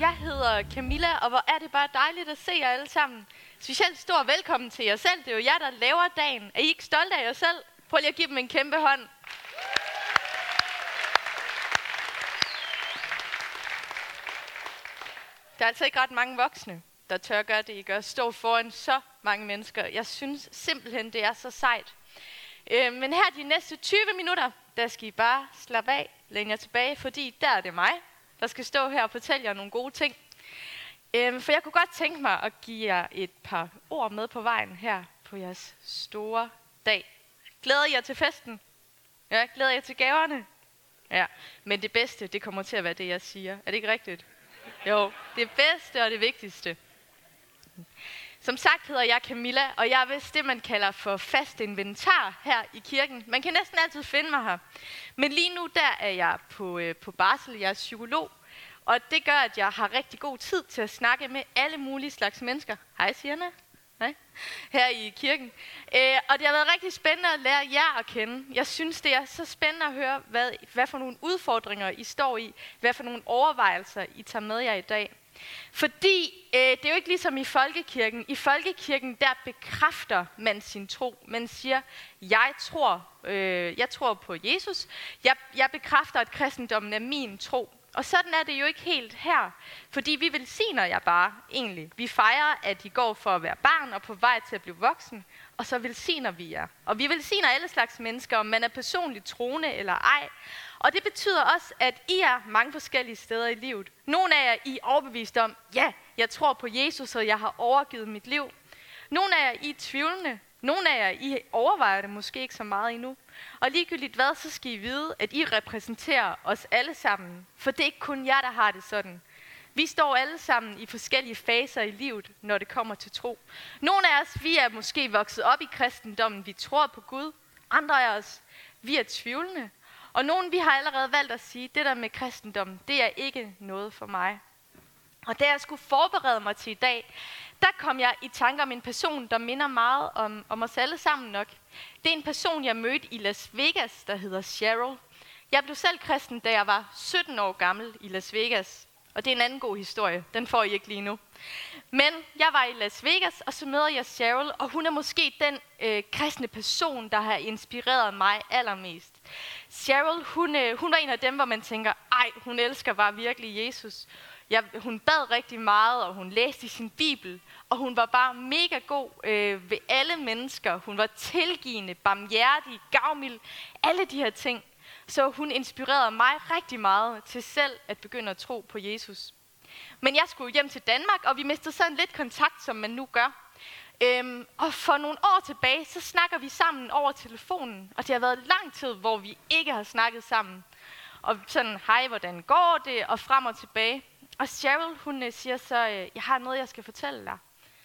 Jeg hedder Camilla, og hvor er det bare dejligt at se jer alle sammen. Specielt stor velkommen til jer selv. Det er jo jer, der laver dagen. Er I ikke stolte af jer selv? Prøv lige at give dem en kæmpe hånd. Der er altså ikke ret mange voksne, der tør gøre det, I gør. Stå foran så mange mennesker. Jeg synes simpelthen, det er så sejt. Øh, men her de næste 20 minutter, der skal I bare slappe af, læne jer tilbage, fordi der er det mig, der skal stå her og fortælle jer nogle gode ting. Øhm, for jeg kunne godt tænke mig at give jer et par ord med på vejen her på jeres store dag. Glæder jer til festen? Ja, glæder jer til gaverne? Ja, men det bedste, det kommer til at være det, jeg siger. Er det ikke rigtigt? Jo, det bedste og det vigtigste. Som sagt hedder jeg Camilla, og jeg er vist det, man kalder for fast inventar her i kirken. Man kan næsten altid finde mig her. Men lige nu, der er jeg på, øh, på barsel. Jeg er psykolog, og det gør, at jeg har rigtig god tid til at snakke med alle mulige slags mennesker. Hej, Sienna. Hej. Her i kirken. Øh, og det har været rigtig spændende at lære jer at kende. Jeg synes, det er så spændende at høre, hvad, hvad for nogle udfordringer I står i. Hvad for nogle overvejelser I tager med jer i dag. Fordi øh, det er jo ikke ligesom i folkekirken. I folkekirken, der bekræfter man sin tro. Man siger, jeg tror, øh, jeg tror på Jesus. Jeg, jeg bekræfter, at kristendommen er min tro. Og sådan er det jo ikke helt her, fordi vi velsigner jer bare egentlig. Vi fejrer, at I går for at være barn og på vej til at blive voksen, og så velsigner vi jer. Og vi velsigner alle slags mennesker, om man er personligt troende eller ej. Og det betyder også, at I er mange forskellige steder i livet. Nogle af jer I er overbevist om, ja, jeg tror på Jesus, og jeg har overgivet mit liv. Nogle af jer I er tvivlende. Nogle af jer I overvejer det måske ikke så meget endnu. Og ligegyldigt hvad, så skal I vide, at I repræsenterer os alle sammen. For det er ikke kun jer, der har det sådan. Vi står alle sammen i forskellige faser i livet, når det kommer til tro. Nogle af os, vi er måske vokset op i kristendommen, vi tror på Gud. Andre af os, vi er tvivlende. Og nogen, vi har allerede valgt at sige, det der med kristendom, det er ikke noget for mig. Og da jeg skulle forberede mig til i dag, der kom jeg i tanke om en person, der minder meget om, om os alle sammen nok. Det er en person, jeg mødte i Las Vegas, der hedder Cheryl. Jeg blev selv kristen, da jeg var 17 år gammel i Las Vegas. Og det er en anden god historie. Den får I ikke lige nu. Men jeg var i Las Vegas, og så møder jeg Cheryl, og hun er måske den øh, kristne person, der har inspireret mig allermest. Cheryl, hun, øh, hun var en af dem, hvor man tænker, ej, hun elsker bare virkelig Jesus. Jeg, hun bad rigtig meget, og hun læste i sin bibel, og hun var bare mega god øh, ved alle mennesker. Hun var tilgivende, barmhjertig, gavmild, alle de her ting. Så hun inspirerede mig rigtig meget til selv at begynde at tro på Jesus. Men jeg skulle hjem til Danmark, og vi mistede sådan lidt kontakt, som man nu gør. Øhm, og for nogle år tilbage, så snakker vi sammen over telefonen. Og det har været lang tid, hvor vi ikke har snakket sammen. Og sådan, hej, hvordan går det? Og frem og tilbage. Og Cheryl, hun øh, siger så, øh, jeg har noget, jeg skal fortælle dig.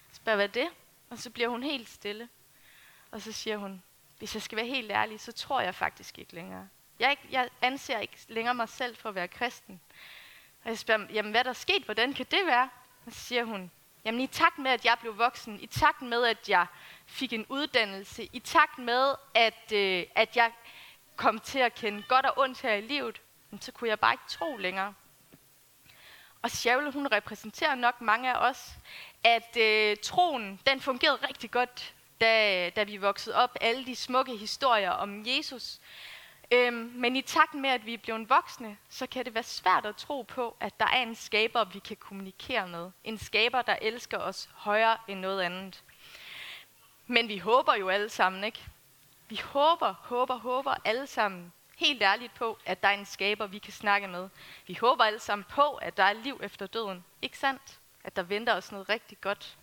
Jeg spørger, hvad er det? Og så bliver hun helt stille. Og så siger hun, hvis jeg skal være helt ærlig, så tror jeg faktisk ikke længere. Jeg, ikke, jeg anser ikke længere mig selv for at være kristen. Og jeg spørger, jamen hvad er der sket? Hvordan kan det være? Og så siger hun, jamen i takt med, at jeg blev voksen, i takt med, at jeg fik en uddannelse, i takt med, at, øh, at jeg kom til at kende godt og ondt her i livet, så kunne jeg bare ikke tro længere. Og Sjævle, hun repræsenterer nok mange af os, at øh, troen, den fungerede rigtig godt, da, da vi voksede op. Alle de smukke historier om Jesus. Øhm, men i takt med, at vi er blevet voksne, så kan det være svært at tro på, at der er en skaber, vi kan kommunikere med. En skaber, der elsker os højere end noget andet. Men vi håber jo alle sammen, ikke? Vi håber, håber, håber alle sammen helt ærligt på, at der er en skaber, vi kan snakke med. Vi håber alle sammen på, at der er liv efter døden. Ikke sandt? At der venter os noget rigtig godt.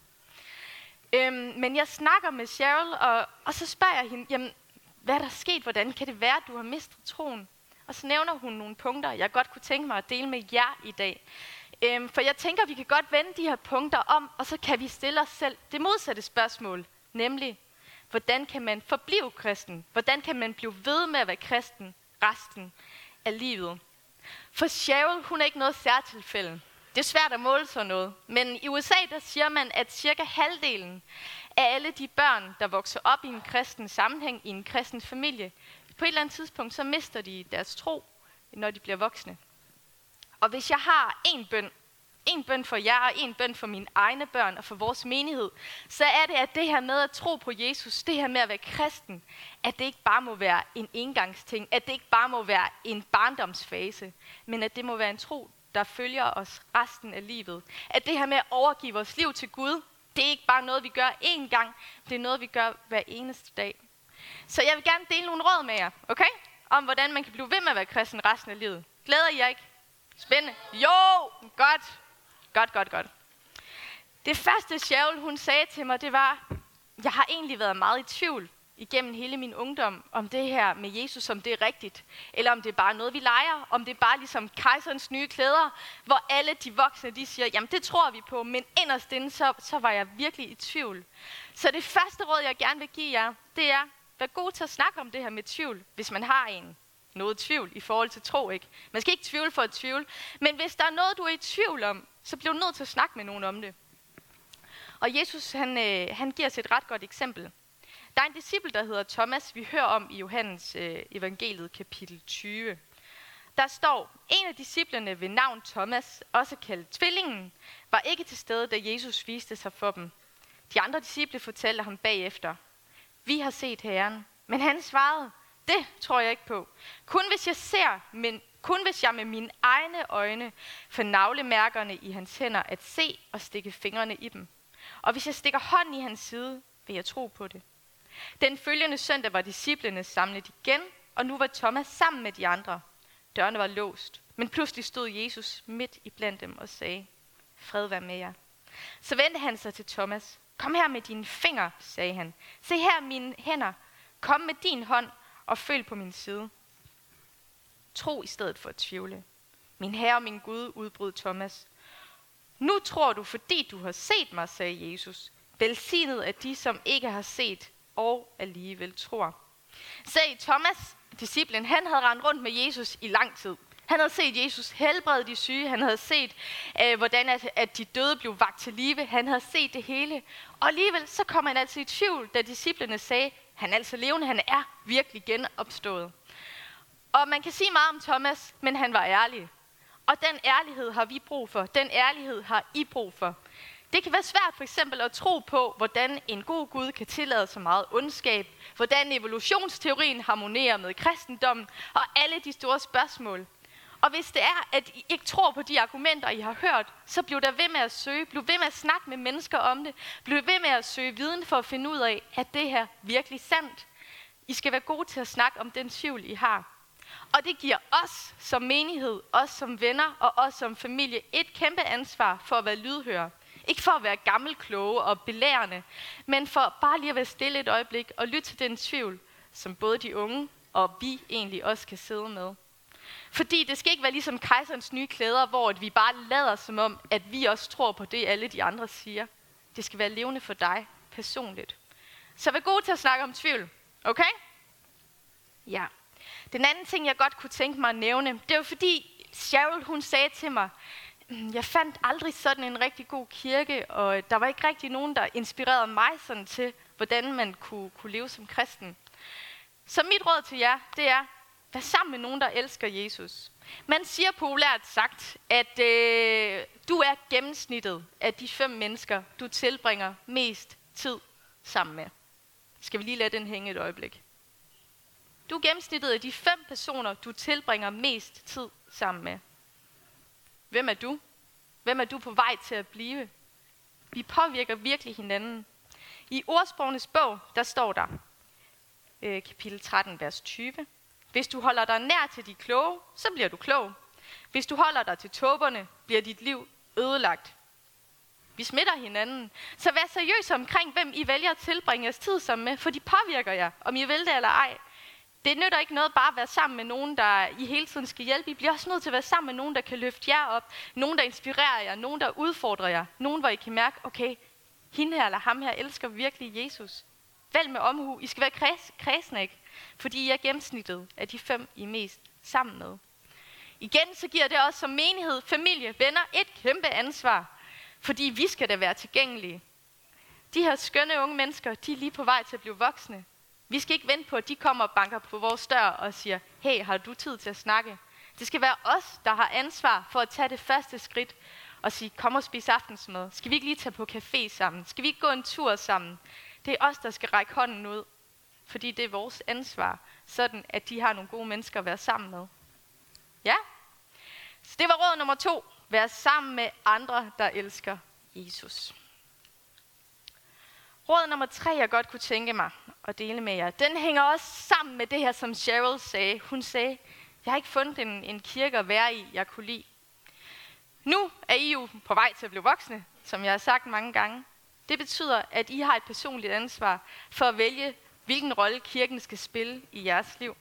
Øhm, men jeg snakker med Cheryl, og, og så spørger jeg hende, jamen, hvad er der sket? Hvordan kan det være, at du har mistet troen? Og så nævner hun nogle punkter, jeg godt kunne tænke mig at dele med jer i dag. Øhm, for jeg tænker, vi kan godt vende de her punkter om, og så kan vi stille os selv det modsatte spørgsmål, nemlig, hvordan kan man forblive kristen? Hvordan kan man blive ved med at være kristen resten af livet? For Cheryl, hun er ikke noget særtilfælde. Det er svært at måle sådan noget, men i USA der siger man, at cirka halvdelen af alle de børn, der vokser op i en kristen sammenhæng, i en kristen familie, på et eller andet tidspunkt, så mister de deres tro, når de bliver voksne. Og hvis jeg har en bøn, en bøn for jer og en bøn for mine egne børn og for vores menighed, så er det, at det her med at tro på Jesus, det her med at være kristen, at det ikke bare må være en engangsting, at det ikke bare må være en barndomsfase, men at det må være en tro, der følger os resten af livet. At det her med at overgive vores liv til Gud, det er ikke bare noget, vi gør én gang, det er noget, vi gør hver eneste dag. Så jeg vil gerne dele nogle råd med jer, okay? Om hvordan man kan blive ved med at være kristen resten af livet. Glæder I jer ikke? Spændende. Jo, godt. Godt, godt, godt. Det første, Shaul, hun sagde til mig, det var, jeg har egentlig været meget i tvivl igennem hele min ungdom, om det her med Jesus, om det er rigtigt, eller om det er bare noget, vi leger, om det er bare ligesom kejserens nye klæder, hvor alle de voksne, de siger, jamen det tror vi på, men inderst inde, så, så var jeg virkelig i tvivl. Så det første råd, jeg gerne vil give jer, det er, vær god til at snakke om det her med tvivl, hvis man har en noget tvivl i forhold til tro, ikke? Man skal ikke tvivle for at tvivle, men hvis der er noget, du er i tvivl om, så bliver du nødt til at snakke med nogen om det. Og Jesus, han, øh, han giver os et ret godt eksempel. Der er en disciple, der hedder Thomas, vi hører om i Johannes øh, evangeliet kapitel 20. Der står, en af disciplene ved navn Thomas, også kaldet tvillingen, var ikke til stede, da Jesus viste sig for dem. De andre disciple fortalte ham bagefter, vi har set Herren. Men han svarede, det tror jeg ikke på. Kun hvis jeg ser, men kun hvis jeg med mine egne øjne får navlemærkerne i hans hænder at se og stikke fingrene i dem. Og hvis jeg stikker hånden i hans side, vil jeg tro på det. Den følgende søndag var disciplene samlet igen, og nu var Thomas sammen med de andre. Dørene var låst, men pludselig stod Jesus midt i blandt dem og sagde, fred være med jer. Så vendte han sig til Thomas. Kom her med dine fingre, sagde han. Se her mine hænder. Kom med din hånd og føl på min side. Tro i stedet for at tvivle. Min herre og min Gud, udbrød Thomas. Nu tror du, fordi du har set mig, sagde Jesus. Velsignet er de, som ikke har set og alligevel tror. Se, Thomas, disciplen, han havde rendt rundt med Jesus i lang tid. Han havde set Jesus helbrede de syge. Han havde set, øh, hvordan at, at de døde blev vagt til live. Han havde set det hele. Og alligevel så kom han altså i tvivl, da disciplene sagde, han er altså levende, han er virkelig genopstået. Og man kan sige meget om Thomas, men han var ærlig. Og den ærlighed har vi brug for. Den ærlighed har I brug for. Det kan være svært for eksempel at tro på, hvordan en god Gud kan tillade så meget ondskab, hvordan evolutionsteorien harmonerer med kristendommen og alle de store spørgsmål. Og hvis det er, at I ikke tror på de argumenter, I har hørt, så bliv der ved med at søge. Bliv ved med at snakke med mennesker om det. Bliv ved med at søge viden for at finde ud af, at det her virkelig sandt. I skal være gode til at snakke om den tvivl, I har. Og det giver os som menighed, os som venner og os som familie et kæmpe ansvar for at være lydhøre. Ikke for at være gammelkloge og belærende, men for bare lige at være stille et øjeblik og lytte til den tvivl, som både de unge og vi egentlig også kan sidde med. Fordi det skal ikke være ligesom kejserens nye klæder, hvor vi bare lader som om, at vi også tror på det, alle de andre siger. Det skal være levende for dig personligt. Så vær god til at snakke om tvivl. Okay? Ja. Den anden ting, jeg godt kunne tænke mig at nævne, det var fordi Cheryl, hun sagde til mig, jeg fandt aldrig sådan en rigtig god kirke, og der var ikke rigtig nogen, der inspirerede mig sådan til, hvordan man kunne, kunne leve som kristen. Så mit råd til jer, det er, Vær sammen med nogen, der elsker Jesus. Man siger populært sagt, at øh, du er gennemsnittet af de fem mennesker, du tilbringer mest tid sammen med. Skal vi lige lade den hænge et øjeblik? Du er gennemsnittet af de fem personer, du tilbringer mest tid sammen med. Hvem er du? Hvem er du på vej til at blive? Vi påvirker virkelig hinanden. I ordsprogenes bog, der står der, øh, kapitel 13, vers 20, hvis du holder dig nær til de kloge, så bliver du klog. Hvis du holder dig til tåberne, bliver dit liv ødelagt. Vi smitter hinanden. Så vær seriøs omkring, hvem I vælger at tilbringe jeres tid sammen med, for de påvirker jer, om I vil det eller ej. Det nytter ikke noget bare at være sammen med nogen, der I hele tiden skal hjælpe. I bliver også nødt til at være sammen med nogen, der kan løfte jer op. Nogen, der inspirerer jer. Nogen, der udfordrer jer. Nogen, hvor I kan mærke, okay, hende her eller ham her elsker virkelig Jesus. Vælg med omhu. I skal være kreds, kredsne, ikke? fordi I er gennemsnittet af de fem, I er mest sammen med. Igen så giver det også som menighed, familie, venner et kæmpe ansvar, fordi vi skal da være tilgængelige. De her skønne unge mennesker, de er lige på vej til at blive voksne. Vi skal ikke vente på, at de kommer og banker på vores dør og siger, hey, har du tid til at snakke? Det skal være os, der har ansvar for at tage det første skridt og sige, kom og spis aftensmad. Skal vi ikke lige tage på café sammen? Skal vi ikke gå en tur sammen? Det er os, der skal række hånden ud, fordi det er vores ansvar, sådan at de har nogle gode mennesker at være sammen med. Ja? Så det var råd nummer to. Vær sammen med andre, der elsker Jesus. Råd nummer tre, jeg godt kunne tænke mig at dele med jer, den hænger også sammen med det her, som Cheryl sagde. Hun sagde, jeg har ikke fundet en, en kirke at være i, jeg kunne lide. Nu er I jo på vej til at blive voksne, som jeg har sagt mange gange. Det betyder, at I har et personligt ansvar for at vælge, hvilken rolle kirken skal spille i jeres liv.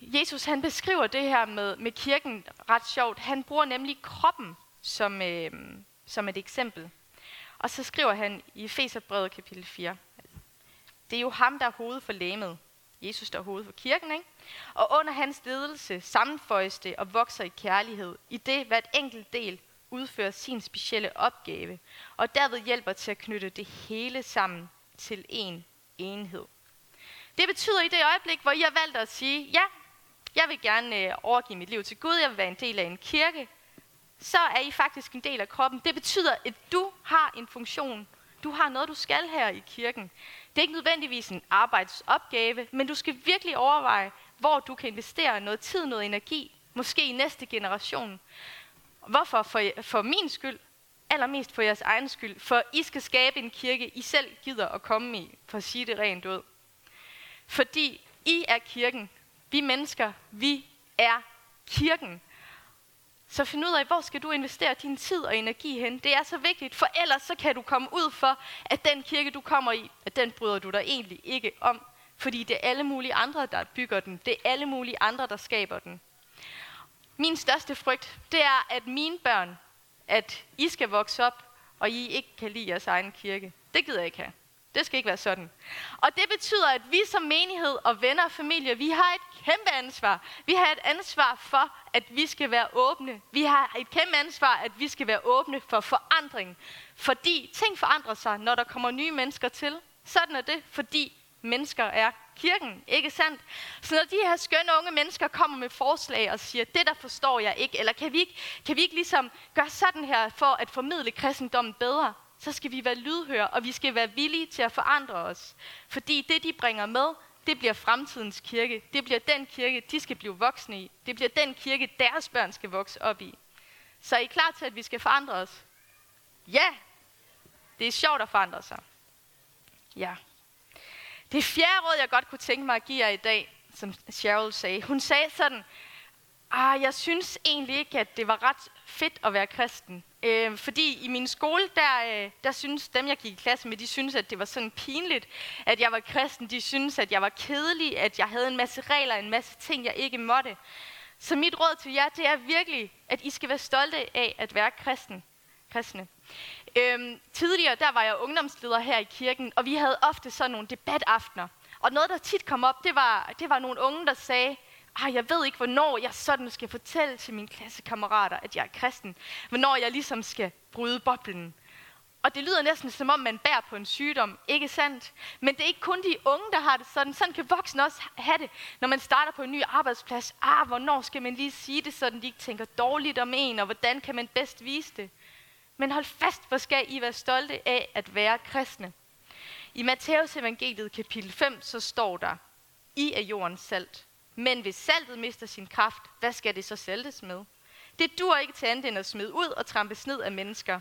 Jesus han beskriver det her med, med kirken ret sjovt. Han bruger nemlig kroppen som, øh, som et eksempel. Og så skriver han i Efeserbrevet kapitel 4. Det er jo ham, der er hovedet for læmet. Jesus, der er hovedet for kirken, ikke? Og under hans ledelse sammenføjes det og vokser i kærlighed, i det hvert enkelt del udfører sin specielle opgave, og derved hjælper til at knytte det hele sammen til en enhed. Det betyder i det øjeblik, hvor I har valgt at sige, ja, jeg vil gerne øh, overgive mit liv til Gud, jeg vil være en del af en kirke, så er I faktisk en del af kroppen. Det betyder, at du har en funktion. Du har noget, du skal her i kirken. Det er ikke nødvendigvis en arbejdsopgave, men du skal virkelig overveje, hvor du kan investere noget tid, noget energi, måske i næste generation. Hvorfor? For, for min skyld, allermest for jeres egen skyld, for I skal skabe en kirke, I selv gider at komme i, for at sige det rent ud. Fordi I er kirken. Vi mennesker, vi er kirken. Så find ud af, hvor skal du investere din tid og energi hen. Det er så vigtigt, for ellers så kan du komme ud for, at den kirke, du kommer i, at den bryder du dig egentlig ikke om. Fordi det er alle mulige andre, der bygger den. Det er alle mulige andre, der skaber den. Min største frygt, det er, at mine børn, at I skal vokse op, og I ikke kan lide jeres egen kirke. Det gider jeg ikke have. Det skal ikke være sådan. Og det betyder, at vi som menighed og venner og familie, vi har et kæmpe ansvar. Vi har et ansvar for, at vi skal være åbne. Vi har et kæmpe ansvar, at vi skal være åbne for forandring. Fordi ting forandrer sig, når der kommer nye mennesker til. Sådan er det, fordi mennesker er kirken, ikke sandt? Så når de her skønne unge mennesker kommer med forslag og siger, det der forstår jeg ikke, eller kan vi ikke, kan vi ikke ligesom gøre sådan her for at formidle kristendommen bedre, så skal vi være lydhøre, og vi skal være villige til at forandre os. Fordi det, de bringer med, det bliver fremtidens kirke. Det bliver den kirke, de skal blive voksne i. Det bliver den kirke, deres børn skal vokse op i. Så er I klar til, at vi skal forandre os? Ja! Det er sjovt at forandre sig. Ja. Det fjerde råd, jeg godt kunne tænke mig at give jer i dag, som Cheryl sagde. Hun sagde sådan, ah, jeg synes egentlig ikke, at det var ret fedt at være kristen. Øh, fordi i min skole, der, øh, der synes dem, jeg gik i klasse med, de synes, at det var sådan pinligt, at jeg var kristen. De synes, at jeg var kedelig, at jeg havde en masse regler, en masse ting, jeg ikke måtte. Så mit råd til jer, det er virkelig, at I skal være stolte af at være kristen. kristne. Øhm, tidligere, der var jeg ungdomsleder her i kirken, og vi havde ofte sådan nogle debataftener. Og noget, der tit kom op, det var, det var nogle unge, der sagde, ah, jeg ved ikke, hvornår jeg sådan skal fortælle til mine klassekammerater, at jeg er kristen. Hvornår jeg ligesom skal bryde boblen. Og det lyder næsten som om, man bærer på en sygdom, ikke sandt? Men det er ikke kun de unge, der har det sådan. Sådan kan voksne også have det, når man starter på en ny arbejdsplads. Ah, hvornår skal man lige sige det, så de ikke tænker dårligt om en, og hvordan kan man bedst vise det? Men hold fast, hvor skal I være stolte af at være kristne. I Matteus evangeliet kapitel 5, så står der, I er jordens salt. Men hvis saltet mister sin kraft, hvad skal det så saltes med? Det dur ikke til andet end at smide ud og trampes ned af mennesker.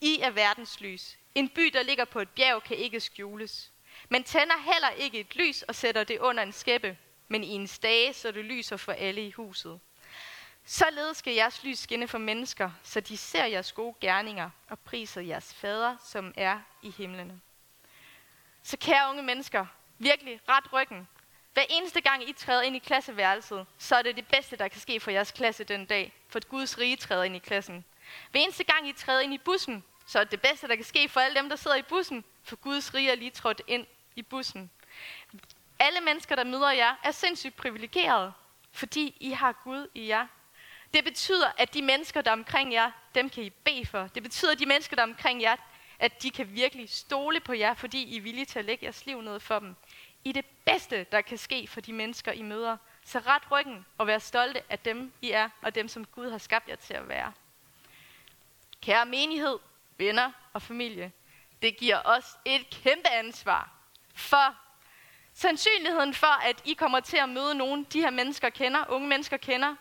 I er verdens lys. En by, der ligger på et bjerg, kan ikke skjules. Man tænder heller ikke et lys og sætter det under en skæppe, men i en stage, så det lyser for alle i huset. Således skal jeres lys skinne for mennesker, så de ser jeres gode gerninger og priser jeres fader, som er i himlene. Så kære unge mennesker, virkelig ret ryggen hver eneste gang I træder ind i klasseværelset, så er det det bedste, der kan ske for jeres klasse den dag, for Guds rige træder ind i klassen. Hver eneste gang I træder ind i bussen, så er det det bedste, der kan ske for alle dem, der sidder i bussen, for Guds rige er lige trådt ind i bussen. Alle mennesker, der møder jer, er sindssygt privilegerede, fordi I har Gud i jer. Det betyder, at de mennesker, der er omkring jer, dem kan I bede for. Det betyder, at de mennesker, der er omkring jer, at de kan virkelig stole på jer, fordi I er villige til at lægge jeres liv ned for dem i det bedste, der kan ske for de mennesker, I møder. Så ret ryggen og vær stolte af dem, I er, og dem, som Gud har skabt jer til at være. Kære menighed, venner og familie, det giver os et kæmpe ansvar. For sandsynligheden for, at I kommer til at møde nogen, de her mennesker kender, unge mennesker kender,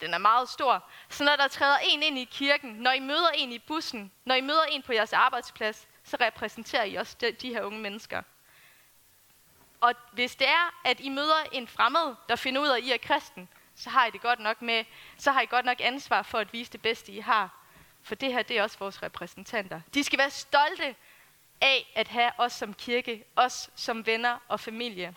den er meget stor. Så når der træder en ind i kirken, når I møder en i bussen, når I møder en på jeres arbejdsplads, så repræsenterer I også de, de her unge mennesker. Og hvis det er, at I møder en fremmed, der finder ud af, at I er kristen, så har I det godt nok med, så har I godt nok ansvar for at vise det bedste, I har. For det her, det er også vores repræsentanter. De skal være stolte af at have os som kirke, os som venner og familie.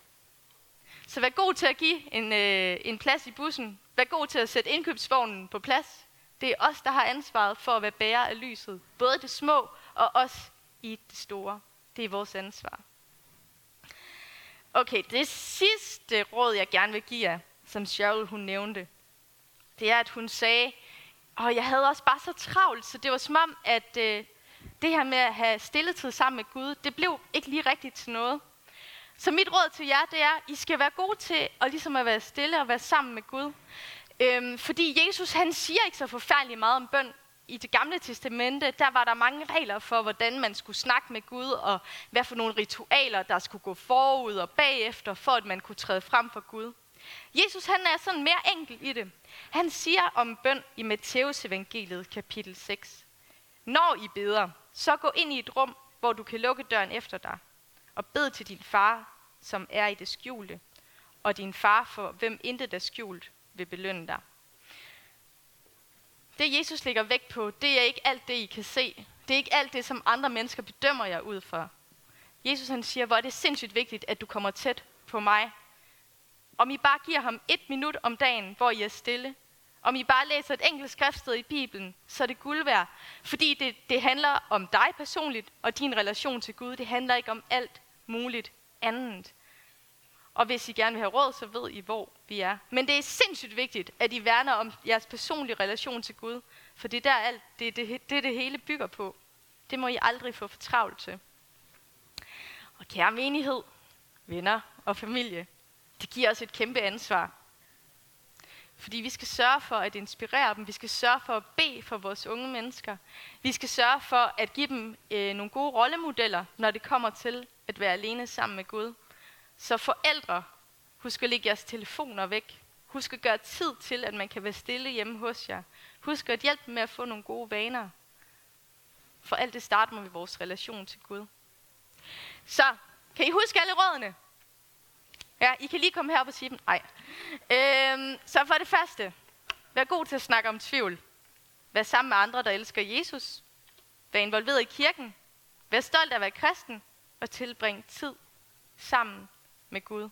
Så vær god til at give en, øh, en plads i bussen. Vær god til at sætte indkøbsvognen på plads. Det er os, der har ansvaret for at være bærer af lyset. Både det små og os i det store. Det er vores ansvar. Okay, det sidste råd, jeg gerne vil give jer, som Cheryl hun nævnte, det er, at hun sagde, og jeg havde også bare så travlt, så det var som om, at øh, det her med at have stilletid sammen med Gud, det blev ikke lige rigtigt til noget. Så mit råd til jer, det er, I skal være gode til at, ligesom at være stille og være sammen med Gud. Øhm, fordi Jesus, han siger ikke så forfærdeligt meget om bøn. I det gamle testamente, der var der mange regler for, hvordan man skulle snakke med Gud, og hvad for nogle ritualer, der skulle gå forud og bagefter, for at man kunne træde frem for Gud. Jesus, han er sådan mere enkel i det. Han siger om bøn i Matteus evangeliet kapitel 6. Når I beder, så gå ind i et rum, hvor du kan lukke døren efter dig, og bed til din far, som er i det skjulte, og din far, for hvem intet er skjult, vil belønne dig. Det Jesus lægger vægt på, det er ikke alt det, I kan se. Det er ikke alt det, som andre mennesker bedømmer jer ud for. Jesus han siger, hvor er det sindssygt vigtigt, at du kommer tæt på mig. Om I bare giver ham et minut om dagen, hvor I er stille, om I bare læser et enkelt skriftsted i Bibelen, så er det guld værd. Fordi det, det handler om dig personligt og din relation til Gud. Det handler ikke om alt muligt andet. Og hvis I gerne vil have råd, så ved I, hvor vi er. Men det er sindssygt vigtigt, at I værner om jeres personlige relation til Gud. For det er der alt, det, det, det, det hele bygger på. Det må I aldrig få for travlt til. Og kære menighed, venner og familie, det giver os et kæmpe ansvar. Fordi vi skal sørge for at inspirere dem. Vi skal sørge for at bede for vores unge mennesker. Vi skal sørge for at give dem øh, nogle gode rollemodeller, når det kommer til at være alene sammen med Gud. Så forældre, husk at lægge jeres telefoner væk. Husk at gøre tid til, at man kan være stille hjemme hos jer. Husk at hjælpe med at få nogle gode vaner. For alt det starter med vores relation til Gud. Så, kan I huske alle rådene? Ja, I kan lige komme herop og sige dem. Nej. Øhm, så for det første, vær god til at snakke om tvivl. Vær sammen med andre, der elsker Jesus. Vær involveret i kirken. Vær stolt af at være kristen. Og tilbring tid sammen med Gud.